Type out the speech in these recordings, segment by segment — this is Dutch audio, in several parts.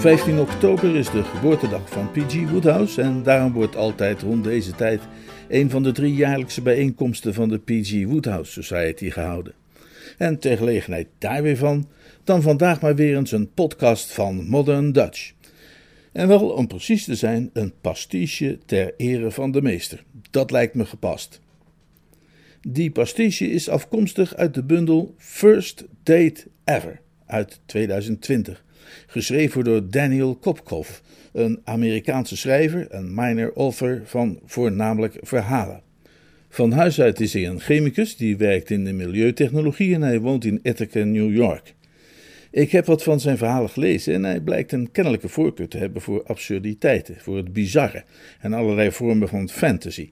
...15 oktober is de geboortedag van P.G. Woodhouse... ...en daarom wordt altijd rond deze tijd een van de drie jaarlijkse bijeenkomsten van de P.G. Woodhouse Society gehouden. En ter gelegenheid daar weer van, dan vandaag maar weer eens een podcast van Modern Dutch. En wel, om precies te zijn, een pastiche ter ere van de meester. Dat lijkt me gepast. Die pastiche is afkomstig uit de bundel First Date Ever uit 2020, geschreven door Daniel Kopkov, een Amerikaanse schrijver en minor author van voornamelijk verhalen. Van huis uit is hij een chemicus die werkt in de milieutechnologie en hij woont in Ithaca, New York. Ik heb wat van zijn verhalen gelezen en hij blijkt een kennelijke voorkeur te hebben voor absurditeiten, voor het bizarre en allerlei vormen van fantasy.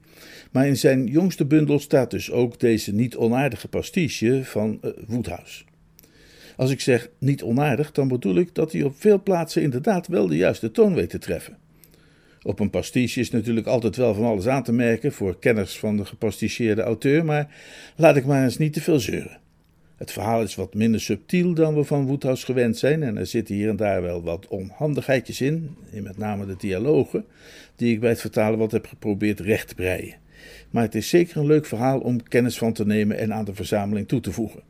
Maar in zijn jongste bundel staat dus ook deze niet onaardige pastiche van uh, Woodhouse. Als ik zeg niet onaardig, dan bedoel ik dat hij op veel plaatsen inderdaad wel de juiste toon weet te treffen. Op een pastiche is natuurlijk altijd wel van alles aan te merken voor kenners van de gepasticheerde auteur, maar laat ik maar eens niet te veel zeuren. Het verhaal is wat minder subtiel dan we van Woodhouse gewend zijn en er zitten hier en daar wel wat onhandigheidjes in, in met name de dialogen, die ik bij het vertalen wat heb geprobeerd recht te breien. Maar het is zeker een leuk verhaal om kennis van te nemen en aan de verzameling toe te voegen.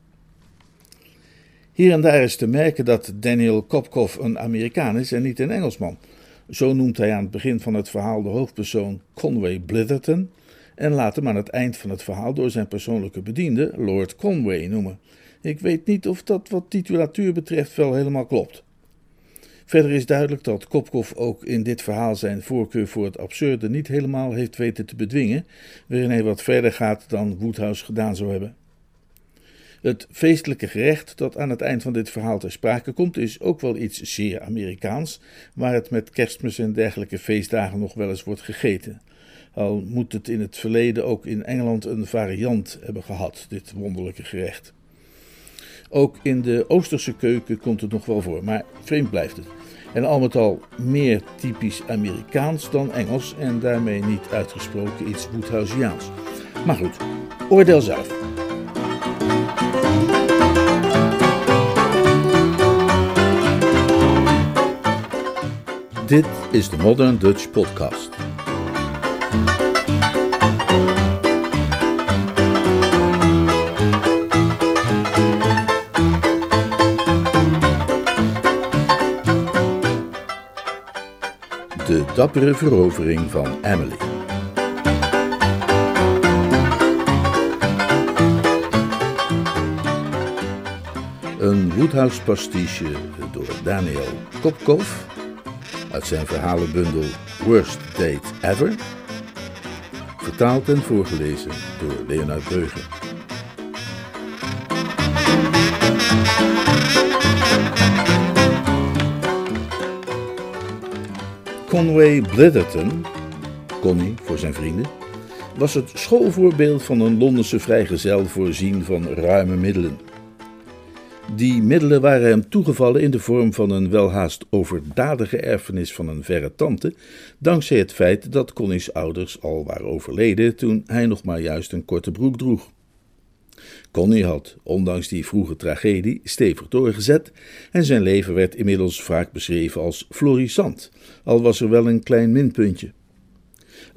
Hier en daar is te merken dat Daniel Kopkov een Amerikaan is en niet een Engelsman. Zo noemt hij aan het begin van het verhaal de hoofdpersoon Conway Blitherton en laat hem aan het eind van het verhaal door zijn persoonlijke bediende Lord Conway noemen. Ik weet niet of dat wat titulatuur betreft wel helemaal klopt. Verder is duidelijk dat Kopkov ook in dit verhaal zijn voorkeur voor het absurde niet helemaal heeft weten te bedwingen, waarin hij wat verder gaat dan Woodhouse gedaan zou hebben. Het feestelijke gerecht dat aan het eind van dit verhaal ter sprake komt, is ook wel iets zeer Amerikaans, waar het met kerstmis en dergelijke feestdagen nog wel eens wordt gegeten. Al moet het in het verleden ook in Engeland een variant hebben gehad, dit wonderlijke gerecht. Ook in de Oosterse keuken komt het nog wel voor, maar vreemd blijft het. En al met al meer typisch Amerikaans dan Engels en daarmee niet uitgesproken iets Woodhouseiaans. Maar goed, oordeel zelf. Dit is de Modern Dutch Podcast. De dappere verovering van Emily. Een Woodhouse pastiche door Daniel Kopkov uit zijn verhalenbundel Worst Date Ever, vertaald en voorgelezen door Leonard Breuger. Conway Blitherton, Connie voor zijn vrienden, was het schoolvoorbeeld van een Londense vrijgezel voorzien van ruime middelen. Die middelen waren hem toegevallen in de vorm van een welhaast overdadige erfenis van een verre tante, dankzij het feit dat Connie's ouders al waren overleden toen hij nog maar juist een korte broek droeg. Connie had, ondanks die vroege tragedie, stevig doorgezet en zijn leven werd inmiddels vaak beschreven als florissant, al was er wel een klein minpuntje.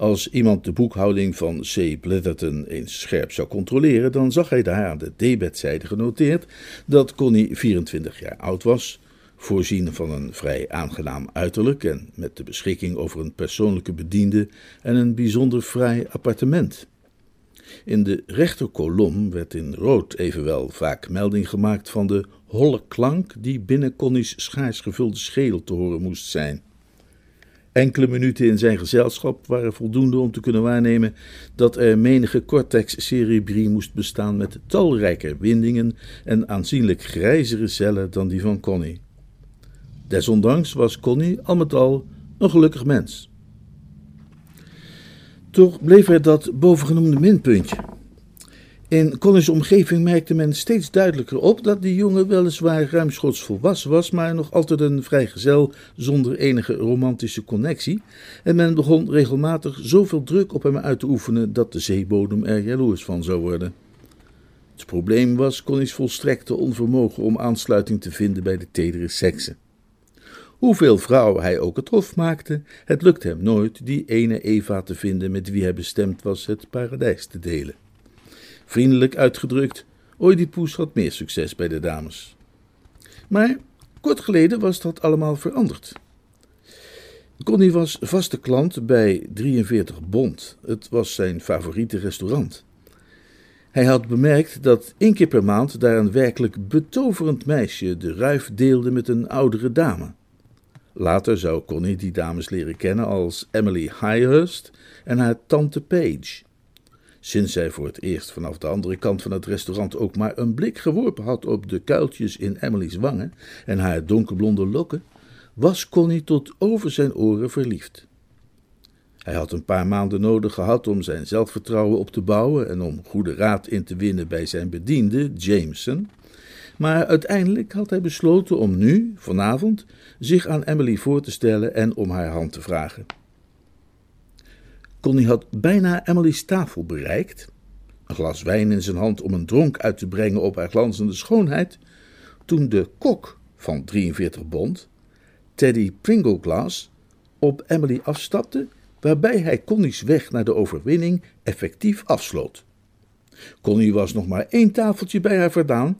Als iemand de boekhouding van C. Blitherton eens scherp zou controleren, dan zag hij daar aan de debetzijde genoteerd dat Connie 24 jaar oud was, voorzien van een vrij aangenaam uiterlijk en met de beschikking over een persoonlijke bediende en een bijzonder fraai appartement. In de rechterkolom werd in rood evenwel vaak melding gemaakt van de holle klank die binnen Connie's schaars gevulde schedel te horen moest zijn. Enkele minuten in zijn gezelschap waren voldoende om te kunnen waarnemen dat er menige cortex cerebri moest bestaan met talrijker windingen en aanzienlijk grijzere cellen dan die van Connie. Desondanks was Connie al met al een gelukkig mens. Toch bleef er dat bovengenoemde minpuntje. In Connie's omgeving merkte men steeds duidelijker op dat die jongen weliswaar ruimschoots volwassen was, maar nog altijd een vrijgezel zonder enige romantische connectie. En men begon regelmatig zoveel druk op hem uit te oefenen dat de zeebodem er jaloers van zou worden. Het probleem was Connie's volstrekte onvermogen om aansluiting te vinden bij de tedere seksen. Hoeveel vrouwen hij ook het hof maakte, het lukte hem nooit die ene Eva te vinden met wie hij bestemd was het paradijs te delen. Vriendelijk uitgedrukt, Oedipus had meer succes bij de dames. Maar kort geleden was dat allemaal veranderd. Connie was vaste klant bij 43 Bond. Het was zijn favoriete restaurant. Hij had bemerkt dat één keer per maand daar een werkelijk betoverend meisje de ruif deelde met een oudere dame. Later zou Connie die dames leren kennen als Emily Highhurst en haar tante Page. Sinds zij voor het eerst vanaf de andere kant van het restaurant ook maar een blik geworpen had op de kuiltjes in Emily's wangen en haar donkerblonde lokken, was Connie tot over zijn oren verliefd. Hij had een paar maanden nodig gehad om zijn zelfvertrouwen op te bouwen en om goede raad in te winnen bij zijn bediende, Jameson. Maar uiteindelijk had hij besloten om nu, vanavond, zich aan Emily voor te stellen en om haar hand te vragen. Connie had bijna Emily's tafel bereikt, een glas wijn in zijn hand om een dronk uit te brengen op haar glanzende schoonheid, toen de kok van 43 bond, Teddy Pringleglass, op Emily afstapte, waarbij hij Connie's weg naar de overwinning effectief afsloot. Connie was nog maar één tafeltje bij haar verdaan,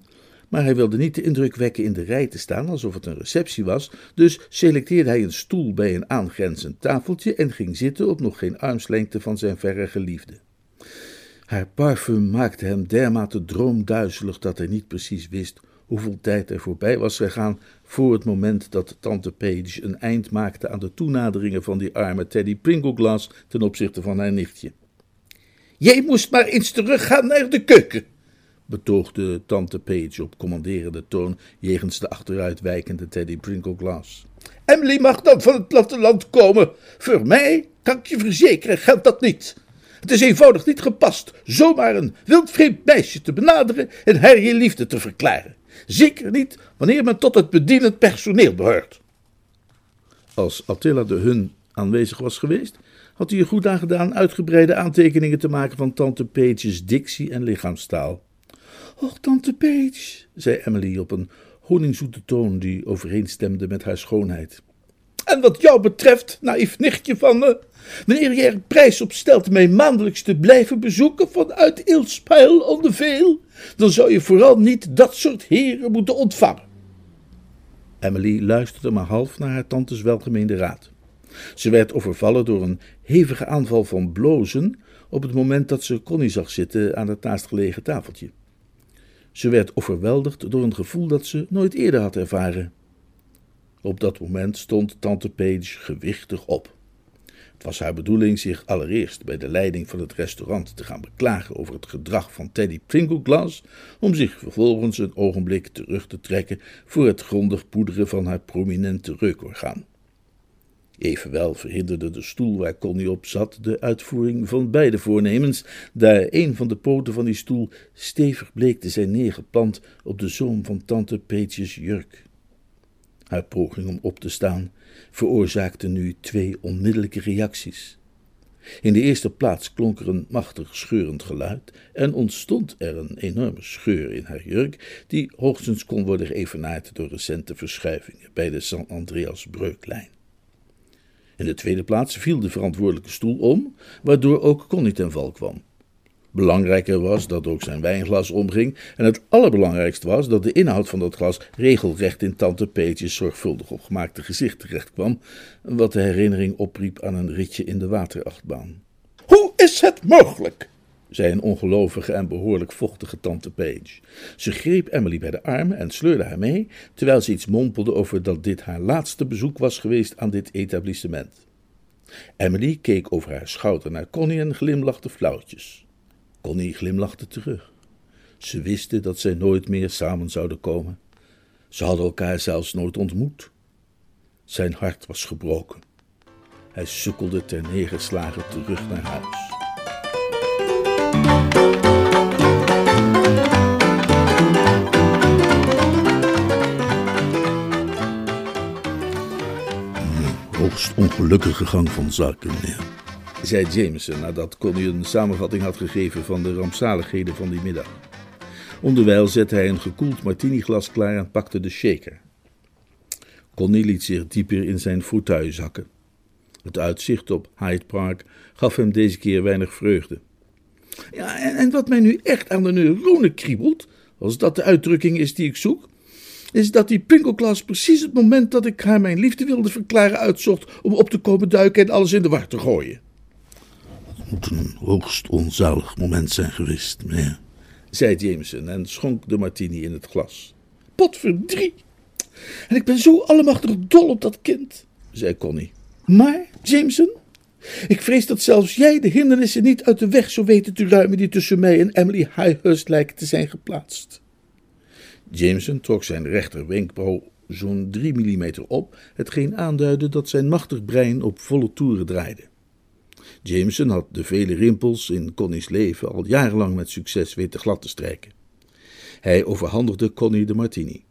maar hij wilde niet de indruk wekken in de rij te staan alsof het een receptie was, dus selecteerde hij een stoel bij een aangrenzend tafeltje en ging zitten op nog geen armslengte van zijn verre geliefde. Haar parfum maakte hem dermate droomduizelig dat hij niet precies wist hoeveel tijd er voorbij was gegaan voor het moment dat tante Page een eind maakte aan de toenaderingen van die arme Teddy Pringleglass ten opzichte van haar nichtje. Jij moest maar eens teruggaan naar de keuken, betoogde tante Page op commanderende toon jegens de achteruitwijkende Teddy Pringleglass. Emily mag dan van het platteland komen. Voor mij, kan ik je verzekeren, geldt dat niet. Het is eenvoudig niet gepast zomaar een wildvreemd meisje te benaderen en haar je liefde te verklaren. Zeker niet wanneer men tot het bedienend personeel behoort. Als Attila de Hun aanwezig was geweest, had hij er goed aan gedaan uitgebreide aantekeningen te maken van tante Page's dictie en lichaamstaal. Och, tante Page, zei Emily op een honingzoete toon die overeenstemde met haar schoonheid. En wat jou betreft, naïef nichtje van me, wanneer je er prijs op stelt mij maandelijks te blijven bezoeken vanuit Ilspijl onder veel, dan zou je vooral niet dat soort heren moeten ontvangen. Emily luisterde maar half naar haar tantes welgemeende raad. Ze werd overvallen door een hevige aanval van blozen op het moment dat ze Connie zag zitten aan het naastgelegen tafeltje. Ze werd overweldigd door een gevoel dat ze nooit eerder had ervaren. Op dat moment stond tante Page gewichtig op. Het was haar bedoeling zich allereerst bij de leiding van het restaurant te gaan beklagen over het gedrag van Teddy Pringleglass, om zich vervolgens een ogenblik terug te trekken voor het grondig poederen van haar prominente reukorgaan. Evenwel verhinderde de stoel waar Connie op zat de uitvoering van beide voornemens, daar een van de poten van die stoel stevig bleek te zijn neergeplant op de zoom van tante Peetjes jurk. Haar poging om op te staan veroorzaakte nu twee onmiddellijke reacties. In de eerste plaats klonk er een machtig scheurend geluid en ontstond er een enorme scheur in haar jurk, die hoogstens kon worden geëvenaard door recente verschuivingen bij de San Andreas breuklijn. In de tweede plaats viel de verantwoordelijke stoel om, waardoor ook Connie ten val kwam. Belangrijker was dat ook zijn wijnglas omging, en het allerbelangrijkste was dat de inhoud van dat glas regelrecht in tante Peetjes zorgvuldig opgemaakte gezicht terechtkwam, wat de herinnering opriep aan een ritje in de waterachtbaan. Hoe is het mogelijk? Zei een ongelovige en behoorlijk vochtige tante Page. Ze greep Emily bij de armen en sleurde haar mee, terwijl ze iets mompelde over dat dit haar laatste bezoek was geweest aan dit etablissement. Emily keek over haar schouder naar Connie en glimlachte flauwtjes. Connie glimlachte terug. Ze wisten dat zij nooit meer samen zouden komen. Ze hadden elkaar zelfs nooit ontmoet. Zijn hart was gebroken. Hij sukkelde ter neergeslagen terug naar huis hoogst ongelukkige gang van zaken, meneer. Zei Jameson nadat Connie een samenvatting had gegeven van de rampzaligheden van die middag. Onderwijl zette hij een gekoeld martiniglas klaar en pakte de shaker. Connie liet zich dieper in zijn fauteuil zakken. Het uitzicht op Hyde Park gaf hem deze keer weinig vreugde. Ja, en, en wat mij nu echt aan de neuronen kriebelt, als dat de uitdrukking is die ik zoek, is dat die Pinkelklas precies het moment dat ik haar mijn liefde wilde verklaren uitzocht om op te komen duiken en alles in de war te gooien. Het moet een hoogst onzalig moment zijn geweest, meneer. zei Jameson en schonk de martini in het glas. Potverdrie! En ik ben zo allemachtig dol op dat kind, zei Connie. Maar, Jameson, ik vrees dat zelfs jij de hindernissen niet uit de weg zou weten te ruimen die tussen mij en Emily Highhurst lijken te zijn geplaatst. Jameson trok zijn rechterwenkbrauw zo'n drie millimeter op, hetgeen aanduidde dat zijn machtig brein op volle toeren draaide. Jameson had de vele rimpels in Connie's leven al jarenlang met succes weten glad te strijken. Hij overhandigde Connie de martini.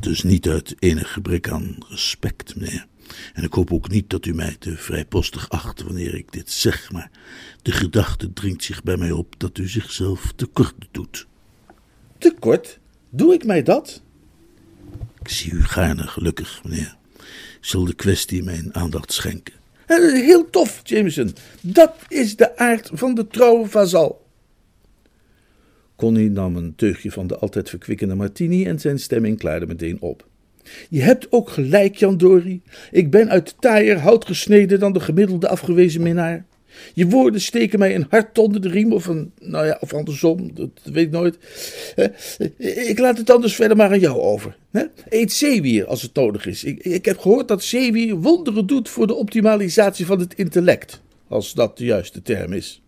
Dus niet uit enig gebrek aan respect, meneer. En ik hoop ook niet dat u mij te vrijpostig acht wanneer ik dit zeg, maar de gedachte dringt zich bij mij op dat u zichzelf tekort doet. Tekort? Doe ik mij dat? Ik zie u gaarne gelukkig, meneer. Ik zal de kwestie mijn aandacht schenken. Eh, Heel tof, Jameson. Dat is de aard van de trouwe vazal. Connie nam een teugje van de altijd verkwikkende martini en zijn stemming klaarde meteen op. Je hebt ook gelijk, Jan Dori. Ik ben uit taaier hout gesneden dan de gemiddelde afgewezen minnaar. Je woorden steken mij een hart onder de riem, of, een, nou ja, of andersom, dat weet ik nooit. Ik laat het anders verder maar aan jou over. Eet zeewier als het nodig is. Ik, ik heb gehoord dat zeewier wonderen doet voor de optimalisatie van het intellect, als dat de juiste term is.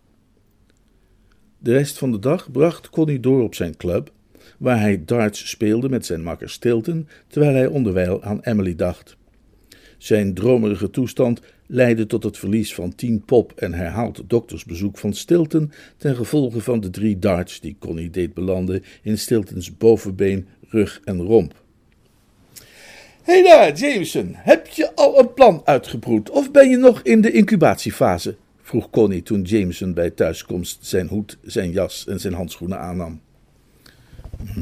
De rest van de dag bracht Connie door op zijn club, waar hij darts speelde met zijn makker Stilton, terwijl hij onderwijl aan Emily dacht. Zijn dromerige toestand leidde tot het verlies van tien pop en herhaald doktersbezoek van Stilton ten gevolge van de drie darts die Connie deed belanden in Stiltons bovenbeen, rug en romp. Hé hey daar, Jameson, heb je al een plan uitgebroed of ben je nog in de incubatiefase? vroeg Connie toen Jameson bij thuiskomst zijn hoed, zijn jas en zijn handschoenen aannam.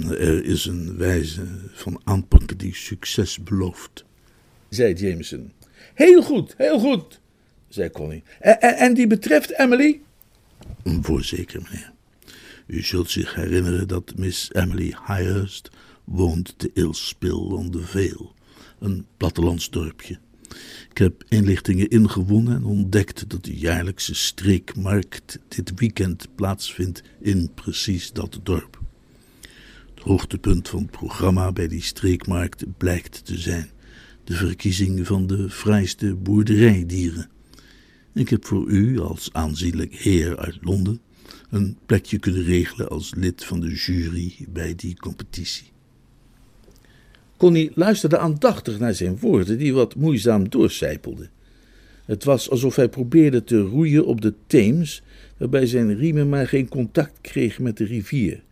Er is een wijze van aanpakken die succes belooft. zei Jameson. Heel goed, heel goed, zei Connie. En, die betreft Emily? Voorzeker, meneer. U zult zich herinneren dat Miss Emily Highurst woont te Ilspil on the Vale, een plattelandsdorpje. Ik heb inlichtingen ingewonnen en ontdekt dat de jaarlijkse streekmarkt dit weekend plaatsvindt in precies dat dorp. Hoogtepunt van het programma bij die streekmarkt blijkt te zijn de verkiezing van de fraaiste boerderijdieren. Ik heb voor u, als aanzienlijk heer uit Londen, een plekje kunnen regelen als lid van de jury bij die competitie. Connie luisterde aandachtig naar zijn woorden, die wat moeizaam doorcijpelden. Het was alsof hij probeerde te roeien op de Theems, waarbij zijn riemen maar geen contact kregen met de rivier.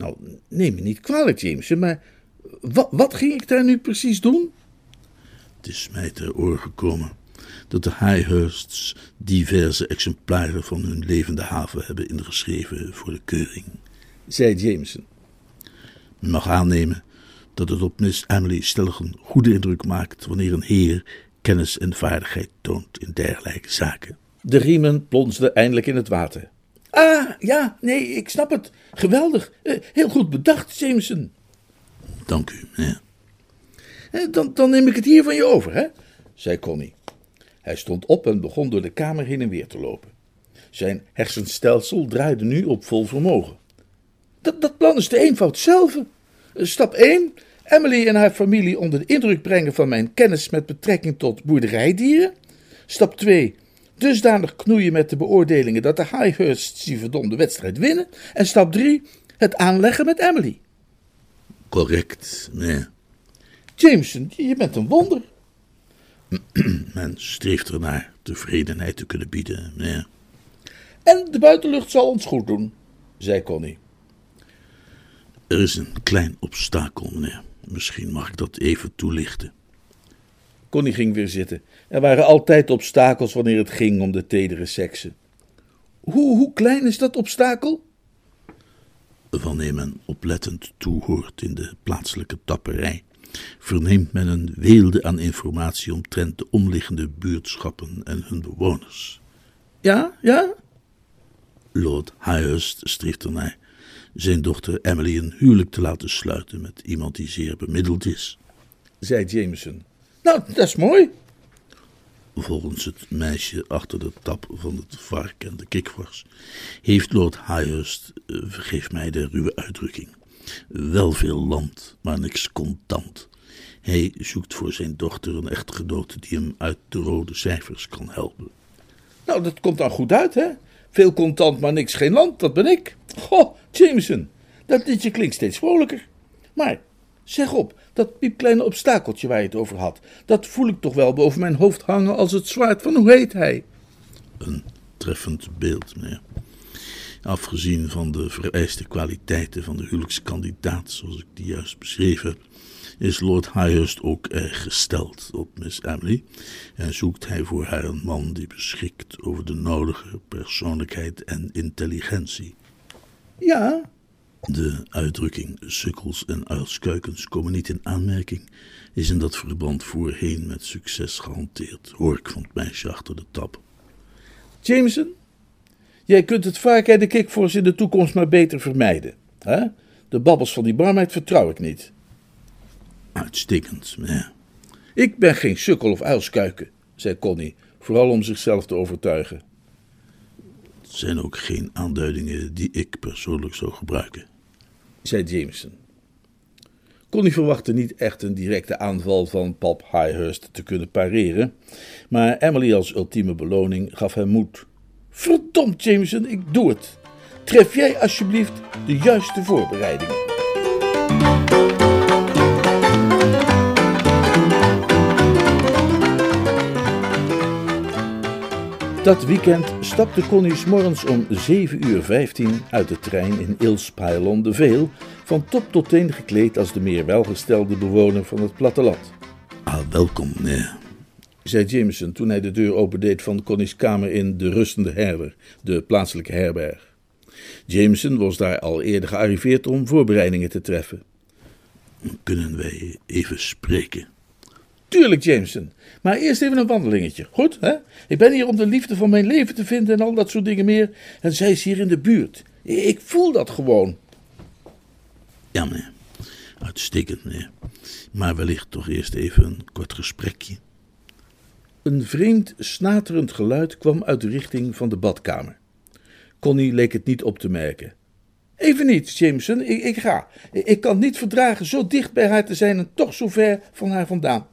Nou, neem me niet kwalijk, Jameson, maar wat, wat ging ik daar nu precies doen? Het is mij ter oor gekomen dat de Highhursts diverse exemplaren van hun levende haven hebben ingeschreven voor de keuring. zei Jameson. Men mag aannemen dat het op Miss Emily stellig een goede indruk maakt wanneer een heer kennis en vaardigheid toont in dergelijke zaken. De riemen plonsden eindelijk in het water. Ah, ja, nee, ik snap het. Geweldig. Eh, heel goed bedacht, Jameson. Dank u, meneer. Eh, Dan, dan neem ik het hier van je over, hè? zei Connie. Hij stond op en begon door de kamer heen en weer te lopen. Zijn hersenstelsel draaide nu op vol vermogen. Dat, dat plan is de eenvoud zelf. Eh, Stap 1. Emily en haar familie onder de indruk brengen van mijn kennis met betrekking tot boerderijdieren. Stap 2. Dusdanig knoeien met de beoordelingen dat de Highhursts die verdomde wedstrijd winnen. En stap 3. Het aanleggen met Emily. Correct, meneer. Jameson, je bent een wonder. Men streeft ernaar tevredenheid te kunnen bieden, meneer. En de buitenlucht zal ons goed doen, zei Connie. Er is een klein obstakel, meneer. Misschien mag ik dat even toelichten. Connie ging weer zitten. Er waren altijd obstakels wanneer het ging om de tedere seksen. Hoe, hoe klein is dat obstakel? Wanneer men oplettend toehoort in de plaatselijke tapperij, verneemt men een weelde aan informatie omtrent de omliggende buurtschappen en hun bewoners. Ja, ja? Lord Highurst streeft ernaar zijn dochter Emily een huwelijk te laten sluiten met iemand die zeer bemiddeld is, zei Jameson. Nou, dat is mooi. Volgens het meisje achter de tap van het vark en de kikvors heeft Lord Highurst, eh, vergeef mij de ruwe uitdrukking, wel veel land, maar niks contant. Hij zoekt voor zijn dochter een echtgenote die hem uit de rode cijfers kan helpen. Nou, dat komt dan goed uit, hè? Veel contant, maar niks geen land, dat ben ik. Goh, Jameson, dat liedje klinkt steeds vrolijker. Maar, zeg op, dat piepkleine obstakeltje waar je het over had, dat voel ik toch wel boven mijn hoofd hangen als het zwaard van hoe heet hij? Een treffend beeld, meneer. Afgezien van de vereiste kwaliteiten van de huwelijkskandidaat, zoals ik die juist beschreven is Lord Highurst ook erg gesteld op Miss Emily en zoekt hij voor haar een man die beschikt over de nodige persoonlijkheid en intelligentie. Ja. De uitdrukking sukkels en uilskuikens komen niet in aanmerking, is in dat verband voorheen met succes gehanteerd, hoor ik van het meisje achter de tap. Jameson, jij kunt het vaak en de kikvors in de toekomst maar beter vermijden. Hè? De babbels van die barmeid vertrouw ik niet. Uitstekend, meneer. Ik ben geen sukkel of uilskuiken, zei Connie, vooral om zichzelf te overtuigen. Het zijn ook geen aanduidingen die ik persoonlijk zou gebruiken, zei Jameson. Connie verwachtte niet echt een directe aanval van Pop Highhurst te kunnen pareren, maar Emily als ultieme beloning gaf hem moed. Verdomd, Jameson, ik doe het. Tref jij alsjeblieft de juiste voorbereidingen. Dat weekend stapte Connie morgens om 7 uur 15 uit de trein in Ilspylon de Veel, van top tot teen gekleed als de meer welgestelde bewoner van het platteland. Ah, welkom, meneer, zei Jameson toen hij de deur opendeed van Connie's kamer in de Rustende Herder, de plaatselijke herberg. Jameson was daar al eerder gearriveerd om voorbereidingen te treffen. Kunnen wij even spreken? Tuurlijk, Jameson. Maar eerst even een wandelingetje. Goed, hè? Ik ben hier om de liefde van mijn leven te vinden en al dat soort dingen meer. En zij is hier in de buurt. Ik voel dat gewoon. Ja, meneer. Uitstekend, meneer. Maar wellicht toch eerst even een kort gesprekje. Een vreemd, snaterend geluid kwam uit de richting van de badkamer. Connie leek het niet op te merken. Even niet, Jameson, ik, ik ga. Ik kan niet verdragen zo dicht bij haar te zijn en toch zo ver van haar vandaan.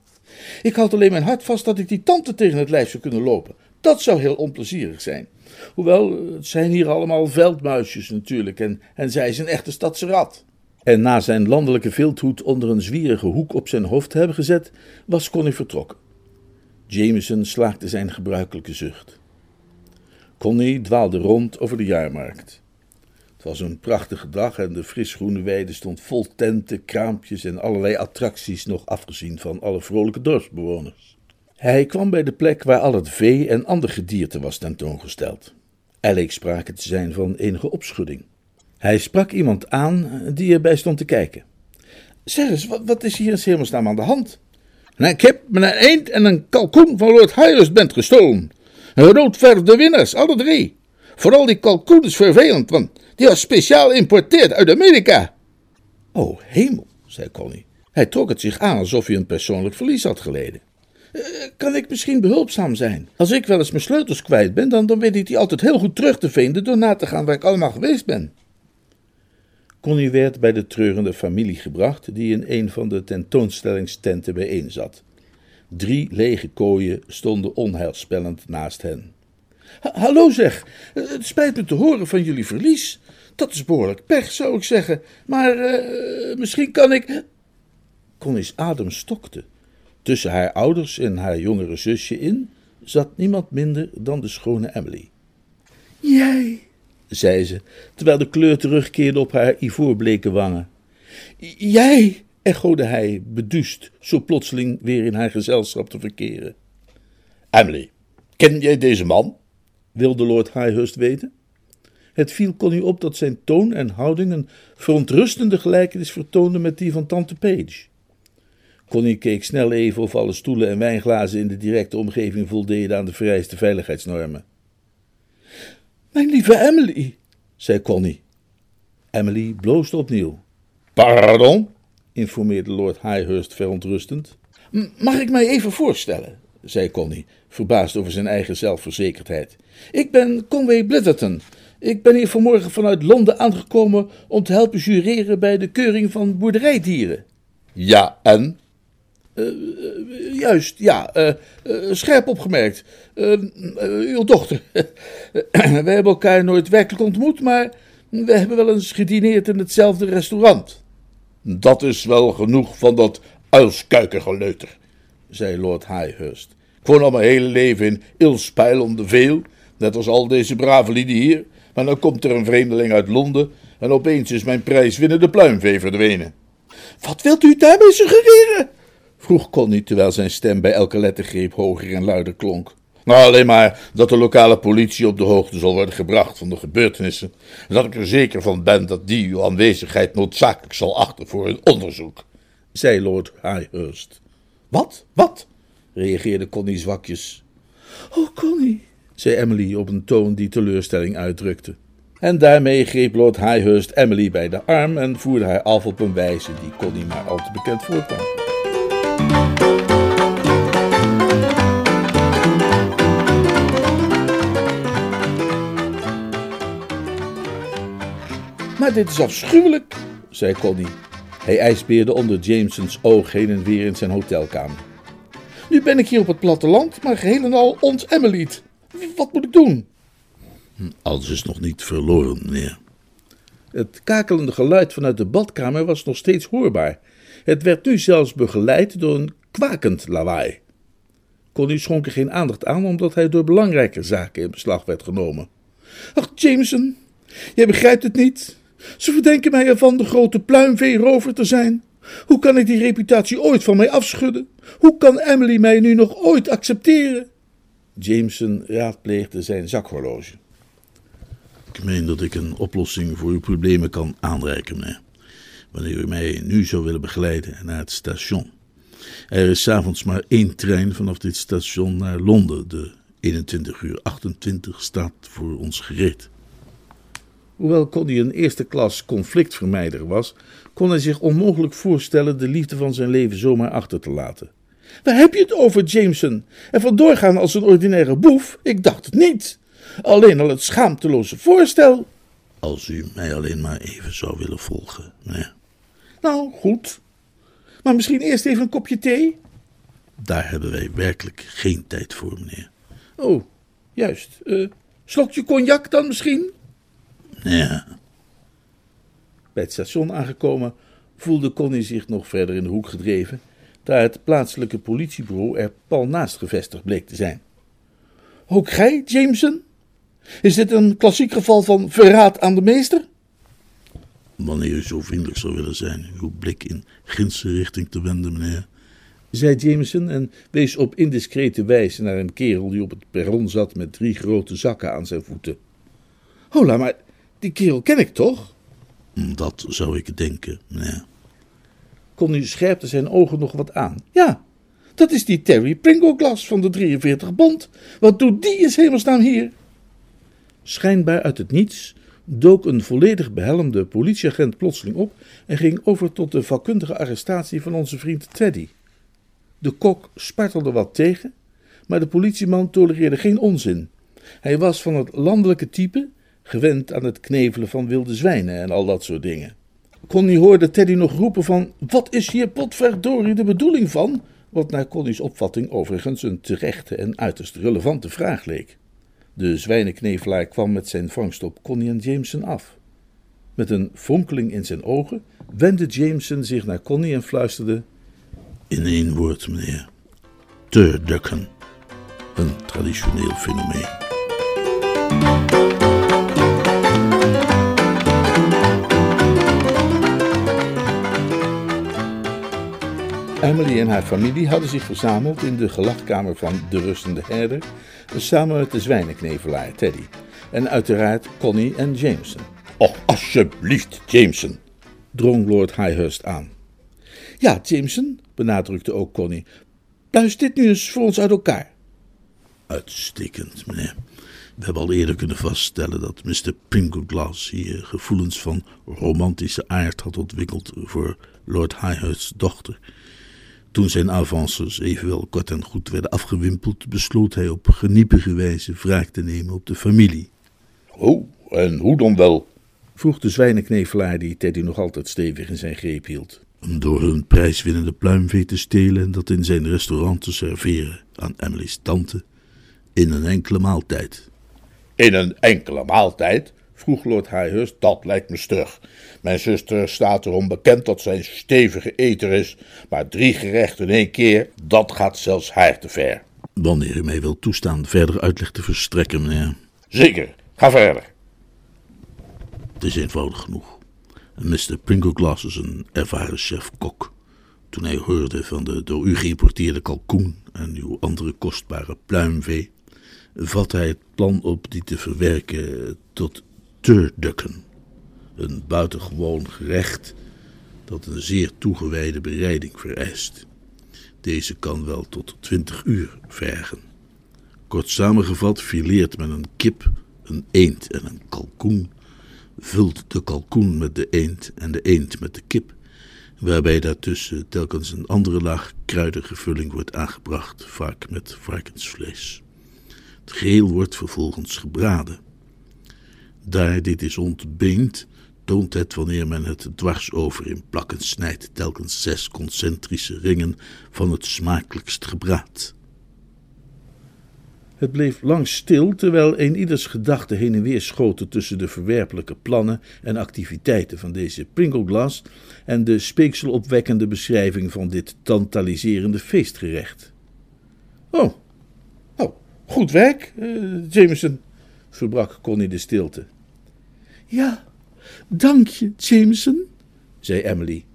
Ik houd alleen mijn hart vast dat ik die tante tegen het lijf zou kunnen lopen. Dat zou heel onplezierig zijn. Hoewel, het zijn hier allemaal veldmuisjes natuurlijk en, en zij is een echte stadse rat. En na zijn landelijke vilthoed onder een zwierige hoek op zijn hoofd te hebben gezet, was Connie vertrokken. Jameson slaakte zijn gebruikelijke zucht. Connie dwaalde rond over de jaarmarkt. Was een prachtige dag en de frisgroene weide stond vol tenten, kraampjes en allerlei attracties, nog afgezien van alle vrolijke dorpsbewoners. Hij kwam bij de plek waar al het vee en ander gedierte was tentoongesteld. Er leek sprake te zijn van enige opschudding. Hij sprak iemand aan die erbij stond te kijken. Zeg eens, wat, wat is hier in hemelsnaam aan de hand? Nou, ik heb me een eend en een kalkoen van Lord Highest bent gestolen. de winnaars, alle drie. Vooral die kalkoen is vervelend, want die was speciaal geïmporteerd uit Amerika. Oh, hemel, zei Connie. Hij trok het zich aan alsof hij een persoonlijk verlies had geleden. Uh, kan ik misschien behulpzaam zijn? Als ik wel eens mijn sleutels kwijt ben, dan, dan weet ik die altijd heel goed terug te vinden door na te gaan waar ik allemaal geweest ben. Connie werd bij de treurende familie gebracht, die in een van de tentoonstellingstenten bijeen zat. Drie lege kooien stonden onheilspellend naast hen. Hallo zeg, het spijt me te horen van jullie verlies. Dat is behoorlijk pech, zou ik zeggen. Maar uh, misschien kan ik. Connie's adem stokte. Tussen haar ouders en haar jongere zusje in zat niemand minder dan de schone Emily. Jij, zei ze, terwijl de kleur terugkeerde op haar ivoorbleke wangen. Jij, echode hij, beduust, zo plotseling weer in haar gezelschap te verkeren. Emily, ken jij deze man? wilde Lord Highhurst weten. Het viel Connie op dat zijn toon en houding een verontrustende gelijkenis vertoonde met die van tante Page. Connie keek snel even of alle stoelen en wijnglazen in de directe omgeving voldeden aan de vereiste veiligheidsnormen. Mijn lieve Emily, zei Connie. Emily bloosde opnieuw. Pardon? informeerde Lord Highhurst verontrustend. Mag ik mij even voorstellen? zei Connie, verbaasd over zijn eigen zelfverzekerdheid. Ik ben Conway Blitherton. Ik ben hier vanmorgen vanuit Londen aangekomen om te helpen jureren bij de keuring van boerderijdieren. Ja, en? Uh, juist, ja, uh, uh, scherp opgemerkt. uw dochter. Wij hebben elkaar nooit werkelijk ontmoet, maar we hebben wel eens gedineerd in hetzelfde restaurant. Dat is wel genoeg van dat uilskuikengeleuter, zei Lord Highhurst. Ik woon al mijn hele leven in Ilspijl om de Veel, net als al deze brave lieden hier. Maar dan komt er een vreemdeling uit Londen en opeens is mijn prijswinnende pluimvee verdwenen. Wat wilt u daarmee suggereren? vroeg Connie terwijl zijn stem bij elke lettergreep hoger en luider klonk. Nou, alleen maar dat de lokale politie op de hoogte zal worden gebracht van de gebeurtenissen. En dat ik er zeker van ben dat die uw aanwezigheid noodzakelijk zal achten voor een onderzoek, zei Lord Highhurst. Wat? Wat? reageerde Connie zwakjes. Oh, Connie, zei Emily op een toon die teleurstelling uitdrukte. En daarmee greep Lord Highhurst Emily bij de arm en voerde haar af op een wijze die Connie maar al te bekend voorkwam. Maar dit is afschuwelijk, zei Connie. Hij ijsbeerde onder Jamesons oog heen en weer in zijn hotelkamer. Nu ben ik hier op het platteland, maar geheel en al ons Emily. Wat moet ik doen? Alles is nog niet verloren, meneer. Het kakelende geluid vanuit de badkamer was nog steeds hoorbaar. Het werd nu zelfs begeleid door een kwakend lawaai. Connie schonk er geen aandacht aan, omdat hij door belangrijke zaken in beslag werd genomen. Ach, Jameson, jij begrijpt het niet. Ze verdenken mij ervan de grote pluimveerover te zijn. Hoe kan ik die reputatie ooit van mij afschudden? Hoe kan Emily mij nu nog ooit accepteren? Jameson raadpleegde zijn zakhorloge. Ik meen dat ik een oplossing voor uw problemen kan aanreiken, meneer. Wanneer u mij nu zou willen begeleiden naar het station. Er is s'avonds maar één trein vanaf dit station naar Londen. De 21 uur 28 staat voor ons gereed. Hoewel Connie een eerste klas conflictvermijder was, kon hij zich onmogelijk voorstellen de liefde van zijn leven zomaar achter te laten. Waar heb je het over, Jameson? En van doorgaan als een ordinaire boef? Ik dacht het niet. Alleen al het schaamteloze voorstel. Als u mij alleen maar even zou willen volgen, nee. Nou, goed. Maar misschien eerst even een kopje thee? Daar hebben wij werkelijk geen tijd voor, meneer. Oh, juist. Uh, slokje cognac dan misschien? Ja. Bij het station aangekomen voelde Connie zich nog verder in de hoek gedreven, daar het plaatselijke politiebureau er pal naast gevestigd bleek te zijn. Ook gij, Jameson? Is dit een klassiek geval van verraad aan de meester? Wanneer u zo vriendelijk zou willen zijn, uw blik in ginse richting te wenden, meneer. zei Jameson en wees op indiscrete wijze naar een kerel die op het perron zat met drie grote zakken aan zijn voeten. Hola, maar die kerel ken ik toch? Dat zou ik denken, meneer. Connie scherpte zijn ogen nog wat aan. Ja, dat is die Terry Pringleglas van de 43 bond. Wat doet die in hemelsnaam hier? Schijnbaar uit het niets dook een volledig behelmde politieagent plotseling op en ging over tot de vakkundige arrestatie van onze vriend Teddy. De kok spartelde wat tegen, maar de politieman tolereerde geen onzin. Hij was van het landelijke type, gewend aan het knevelen van wilde zwijnen en al dat soort dingen. Connie hoorde Teddy nog roepen van, wat is hier potverdorie de bedoeling van? Wat naar Connie's opvatting overigens een terechte en uiterst relevante vraag leek. De zwijnenknevelaar kwam met zijn vangst op Connie en Jameson af. Met een fonkeling in zijn ogen wendde Jameson zich naar Connie en fluisterde: In één woord, meneer. Turducken. Een traditioneel fenomeen. Emily en haar familie hadden zich verzameld in de gelachkamer van de rustende herder, samen met de zwijnenknevelaar Teddy en uiteraard Connie en Jameson. Och, alsjeblieft, Jameson, drong Lord Highhurst aan. Ja, Jameson, benadrukte ook Connie, pluis dit nu eens voor ons uit elkaar. Uitstekend, meneer. We hebben al eerder kunnen vaststellen dat Mr. Pringleglas hier gevoelens van romantische aard had ontwikkeld voor Lord Highhurst's dochter. Toen zijn avances evenwel kort en goed werden afgewimpeld, besloot hij op geniepige wijze wraak te nemen op de familie. Oh, en hoe dan wel? vroeg de zwijnenknevelaar die Teddy nog altijd stevig in zijn greep hield. Door hun prijswinnende pluimvee te stelen en dat in zijn restaurant te serveren aan Emily's tante in een enkele maaltijd. In een enkele maaltijd? Vroeg Lord Highhurst. Dat lijkt me stug. Mijn zuster staat erom bekend dat zij een stevige eter is, maar drie gerechten in één keer, dat gaat zelfs haar te ver. Wanneer u mij wilt toestaan verder uitleg te verstrekken, meneer. Zeker, ga verder. Het is eenvoudig genoeg. Mr. Pringleglas is een ervaren chef-kok. Toen hij hoorde van de door u geïmporteerde kalkoen en uw andere kostbare pluimvee, vatte hij het plan op die te verwerken tot turducken. Een buitengewoon gerecht dat een zeer toegewijde bereiding vereist. Deze kan wel tot 20 uur vergen. Kort samengevat fileert men een kip, een eend en een kalkoen, vult de kalkoen met de eend en de eend met de kip, waarbij daartussen telkens een andere laag kruidige vulling wordt aangebracht, vaak met varkensvlees. Het geheel wordt vervolgens gebraden. Daar dit is ontbeend, toont het wanneer men het dwars over in plakken snijdt, telkens zes concentrische ringen van het smakelijkst gebraad. Het bleef lang stil, terwijl een ieders gedachten heen en weer schoten tussen de verwerpelijke plannen en activiteiten van deze Pringleglas en de speekselopwekkende beschrijving van dit tantaliserende feestgerecht. Oh, oh goed werk, uh, Jameson, verbrak Connie de stilte. Ja, dank je, Jameson, zei Emily.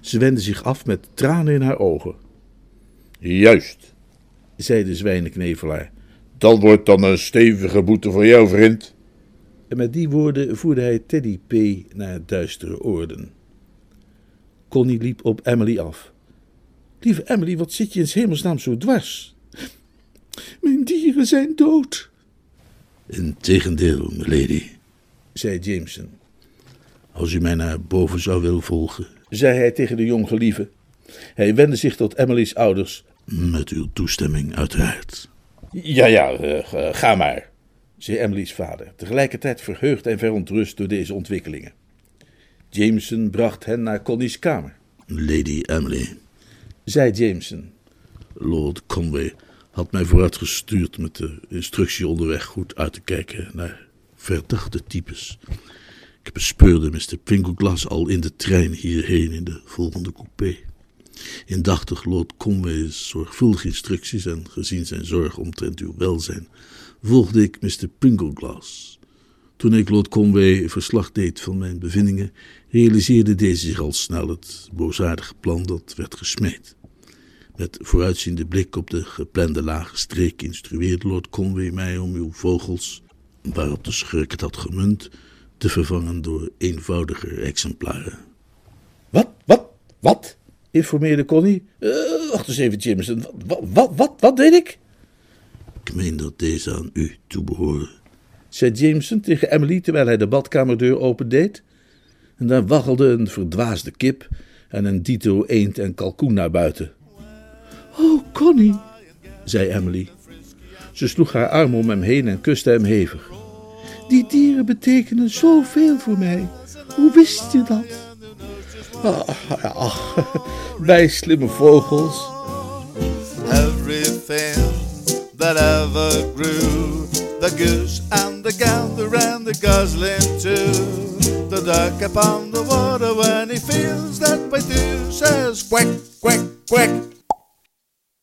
Ze wendde zich af met tranen in haar ogen. Juist, zei de zwijnenknevelaar. Dat wordt dan een stevige boete voor jou, vriend. En met die woorden voerde hij Teddy P. naar duistere oorden. Connie liep op Emily af. Lieve Emily, wat zit je in hemelsnaam zo dwars? Mijn dieren zijn dood. Integendeel, milady, zei Jameson. Als u mij naar boven zou willen volgen, zei hij tegen de jonggelieve. Hij wendde zich tot Emily's ouders. Met uw toestemming, uiteraard. Ja, ja, uh, ga maar, zei Emily's vader, tegelijkertijd verheugd en verontrust door deze ontwikkelingen. Jameson bracht hen naar Connie's kamer. Lady Emily, zei Jameson. Lord Conway had mij vooruitgestuurd met de instructie onderweg goed uit te kijken naar verdachte types. Ik bespeurde Mr. Pringleglas al in de trein hierheen in de volgende coupé. Indachtig Lord Conway's zorgvuldige instructies en gezien zijn zorg omtrent uw welzijn, volgde ik Mr. Pringleglas. Toen ik Lord Conway verslag deed van mijn bevindingen, realiseerde deze zich al snel het boosaardige plan dat werd gesmeed. Met vooruitziende blik op de geplande lage streek instrueerde Lord Conway mij om uw vogels, waarop de schurk het had gemunt, te vervangen door eenvoudiger exemplaren. Wat, wat, wat? informeerde Connie. Uh, wacht eens even, Jameson. Wat, wat, wat, wat deed ik? Ik meen dat deze aan u toebehoren, zei Jameson tegen Emily terwijl hij de badkamerdeur opendeed. En daar waggelde een verdwaasde kip en een dito eend en kalkoen naar buiten. Oh, Connie, zei Emily. Ze sloeg haar arm om hem heen en kuste hem hevig. Die dieren betekenen zoveel voor mij. Hoe wist je dat? Ah, wij slimme vogels. Everything that ever grew. The goose and the gander and the gosling too. The duck upon the water when he feels that way too says quack, quack, quack.